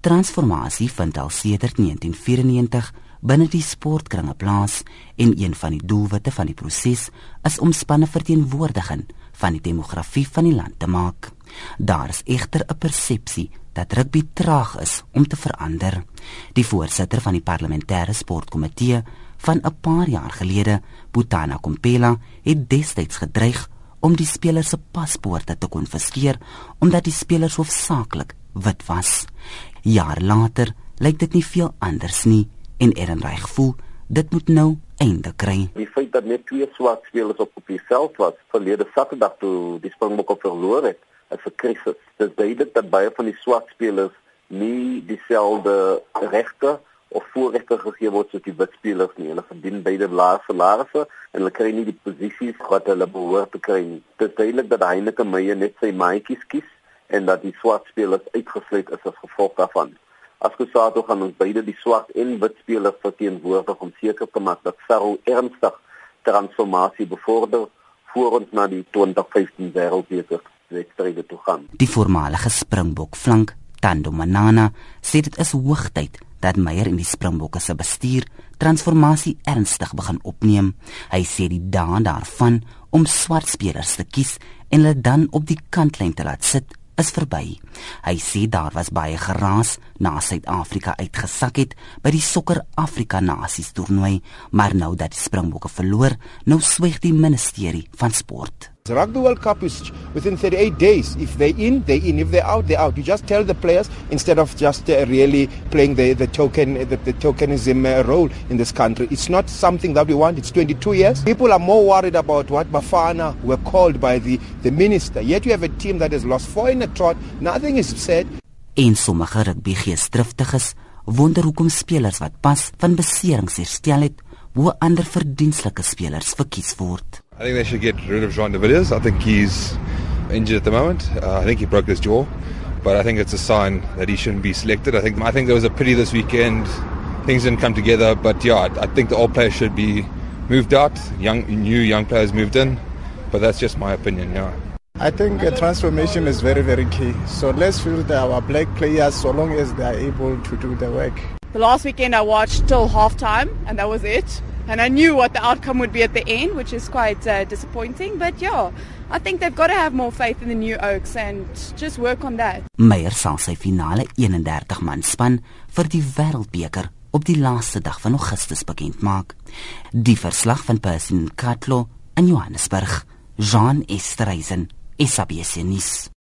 Transformasie vind al sedert 1994 binne die sportkringe plaas en een van die doelwitte van die proses is om spanne verteenwoordiging van die demografie van die land te maak. Daar is egter 'n persepsie dat rugby traag is om te verander. Die voorsitter van die parlementêre sportkomitee van 'n paar jaar gelede, Butana Kompela, het destyds gedreig om die spelers se paspoorte te konfiskeer omdat die spelers hoofsaaklik wit was. Jaar later lyk dit nie veel anders nie en Ehrenreich voel dit moet nou einde kry. Die feit dat net twee swart spelers op die veld was verlede Saterdag toe die Springbokke verloor het, is 'n krisis. Dit duidelik dat baie van die swart spelers nie dieselfde regte of voorregte gegee word soos die wit spelers nie. Hulle verdien beide lae salarisse en hulle kry nie die posisies wat hulle behoort te kry nie. Dit is duidelik dat Heineken Meyer net sy maatjies kies en dat die swart spelers uitgesluit is as gevolg daarvan. As Kusado gaan ons beide die swart en wit spelers verteenwoordig om seker te maak dat Ferro ernstig transformasie bevorder voor ons na die 2015 wêreldbeker wedstryde toe gaan. Die voormalige Springbok flank Tando Manana sê dit is hoogtyd dat Meyer in die Springbokke se bestuur transformasie ernstig begin opneem. Hy sê die dae daarvan om swart spelers te kies en hulle dan op die kantlyn te laat sit is verby. Hy sê daar was baie geraas na Suid-Afrika uitgesak het by die Sokker Afrika Nasies toernooi, maar nou dat die Springbokke verloor, nou swyg die ministerie van sport. The Rugby World Cup is within 38 days. If they're in, they're in. If they're out, they're out. You just tell the players instead of just uh, really playing the, the token the, the tokenism uh, role in this country. It's not something that we want. It's 22 years. People are more worried about what Bafana were called by the, the minister. Yet you have a team that has lost four in a trot. Nothing is said. En sommige rugbygeesdriftiges wonder hoekom spelers wat pas van beserings herstel het, hoe ander verdienstelike spelers verkies word. I think they should get rid of Jean de Villiers. I think he's injured at the moment. Uh, I think he broke his jaw, but I think it's a sign that he shouldn't be selected. I think I think there was a pity this weekend. Things didn't come together, but yeah, I, I think the old players should be moved out. Young, new young players moved in, but that's just my opinion. Yeah. I think a transformation is very, very key. So let's field our black players so long as they are able to do the work. The last weekend I watched till half time, and that was it. And I knew what the outcome would be at the end, which is quite uh, disappointing. But yeah, I think they've got to have more faith in the new Oaks and just work on that. Meyer sal sy finale 31 man span vir die Wêreldbeker op die laaste dag van Augustus bekend maak. Die verslag van Percy Katlo in Johannesburg, Jean Estreisen, SABC nuus.